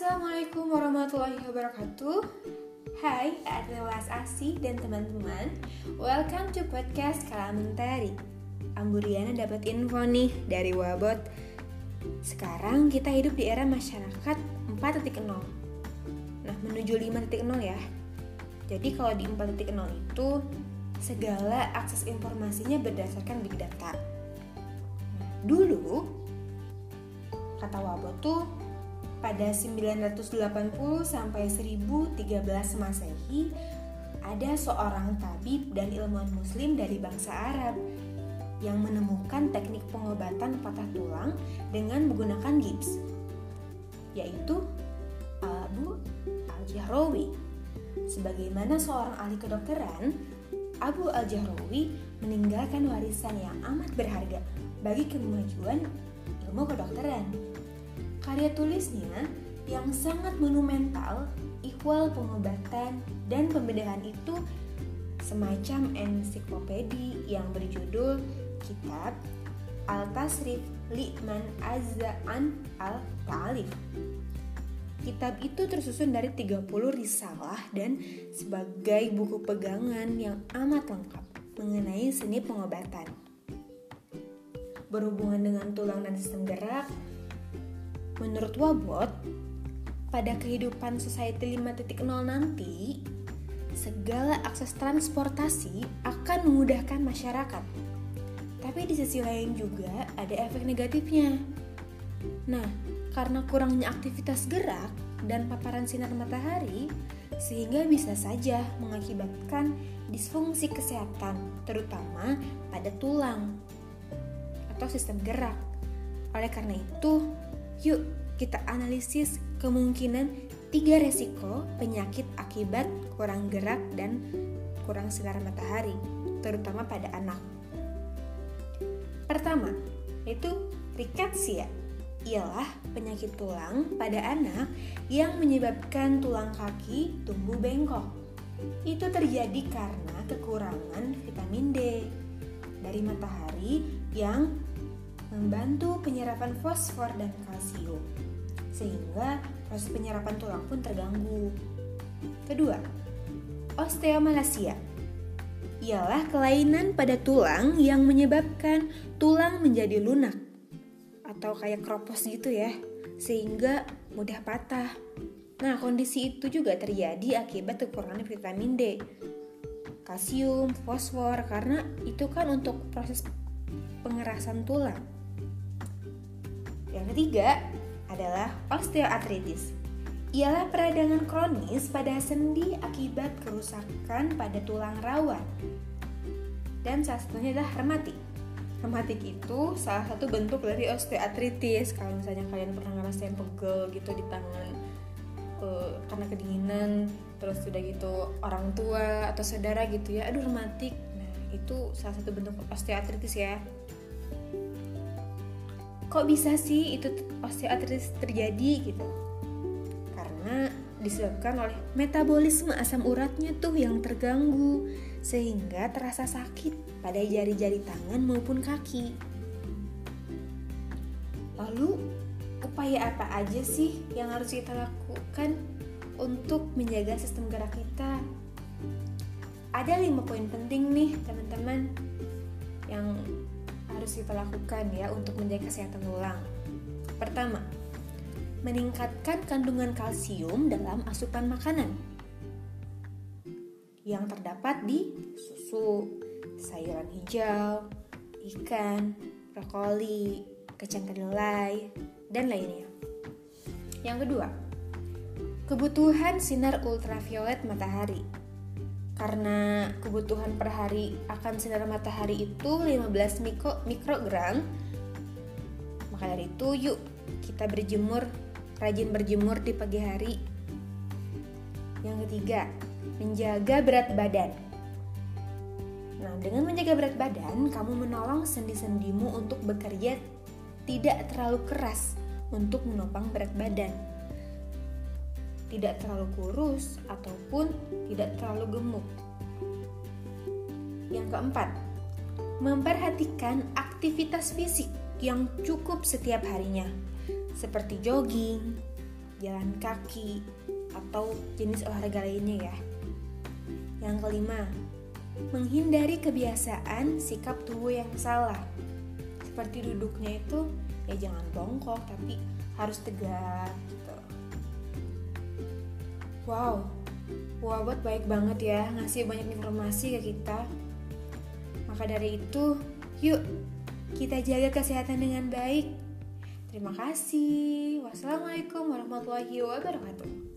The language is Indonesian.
Assalamualaikum warahmatullahi wabarakatuh. Hai Adalas Asi dan teman-teman. Welcome to podcast Kalamentari Amburiana dapat info nih dari Wabot. Sekarang kita hidup di era masyarakat 4.0 Nah menuju 5.0 ya. Jadi kalau di 4.0 itu Segala akses informasinya berdasarkan big data. Nah dulu Kata Wabot tuh pada 980 sampai 1013 Masehi ada seorang tabib dan ilmuwan muslim dari bangsa Arab yang menemukan teknik pengobatan patah tulang dengan menggunakan gips yaitu Abu Al-Jahrawi. Sebagaimana seorang ahli kedokteran, Abu Al-Jahrawi meninggalkan warisan yang amat berharga bagi kemajuan ilmu kedokteran Karya tulisnya yang sangat monumental, ikhwal pengobatan dan pembedahan itu semacam ensiklopedi yang berjudul Kitab Al-Tasrif Li'man Azza'an Al-Ta'alif. Kitab itu tersusun dari 30 risalah dan sebagai buku pegangan yang amat lengkap mengenai seni pengobatan. Berhubungan dengan tulang dan sistem gerak, Menurut Wabot, pada kehidupan society 5.0 nanti, segala akses transportasi akan memudahkan masyarakat. Tapi di sisi lain juga ada efek negatifnya. Nah, karena kurangnya aktivitas gerak dan paparan sinar matahari, sehingga bisa saja mengakibatkan disfungsi kesehatan, terutama pada tulang atau sistem gerak. Oleh karena itu, Yuk kita analisis kemungkinan tiga resiko penyakit akibat kurang gerak dan kurang sinar matahari, terutama pada anak. Pertama, yaitu riketsia ialah penyakit tulang pada anak yang menyebabkan tulang kaki tumbuh bengkok. Itu terjadi karena kekurangan vitamin D dari matahari yang membantu penyerapan fosfor dan kalsium, sehingga proses penyerapan tulang pun terganggu. Kedua, osteomalacia ialah kelainan pada tulang yang menyebabkan tulang menjadi lunak atau kayak kropos gitu ya, sehingga mudah patah. Nah, kondisi itu juga terjadi akibat kekurangan vitamin D, kalsium, fosfor, karena itu kan untuk proses pengerasan tulang. Yang ketiga adalah osteoartritis. Ialah peradangan kronis pada sendi akibat kerusakan pada tulang rawan. Dan salah satunya adalah rematik. Rematik itu salah satu bentuk dari osteoartritis. Kalau misalnya kalian pernah ngerasain pegel gitu di tangan uh, karena kedinginan, terus sudah gitu orang tua atau saudara gitu ya, aduh rematik. Nah, itu salah satu bentuk osteoartritis ya kok bisa sih itu osteoartritis terjadi gitu? Karena disebabkan oleh metabolisme asam uratnya tuh yang terganggu sehingga terasa sakit pada jari-jari tangan maupun kaki. Lalu upaya apa aja sih yang harus kita lakukan untuk menjaga sistem gerak kita? Ada lima poin penting nih teman-teman yang harus kita lakukan ya untuk menjaga kesehatan tulang? Pertama, meningkatkan kandungan kalsium dalam asupan makanan yang terdapat di susu, sayuran hijau, ikan, brokoli, kacang kedelai, dan lainnya. Yang kedua, kebutuhan sinar ultraviolet matahari karena kebutuhan per hari akan sinar matahari itu 15 mikro, mikrogram maka dari itu yuk kita berjemur rajin berjemur di pagi hari. Yang ketiga menjaga berat badan. Nah dengan menjaga berat badan kamu menolong sendi-sendimu untuk bekerja tidak terlalu keras untuk menopang berat badan tidak terlalu kurus ataupun tidak terlalu gemuk. Yang keempat, memperhatikan aktivitas fisik yang cukup setiap harinya, seperti jogging, jalan kaki, atau jenis olahraga lainnya ya. Yang kelima, menghindari kebiasaan sikap tubuh yang salah. Seperti duduknya itu ya jangan bongkok tapi harus tegak. Wow, Wabot baik banget ya ngasih banyak informasi ke kita. Maka dari itu, yuk kita jaga kesehatan dengan baik. Terima kasih. Wassalamualaikum warahmatullahi wabarakatuh.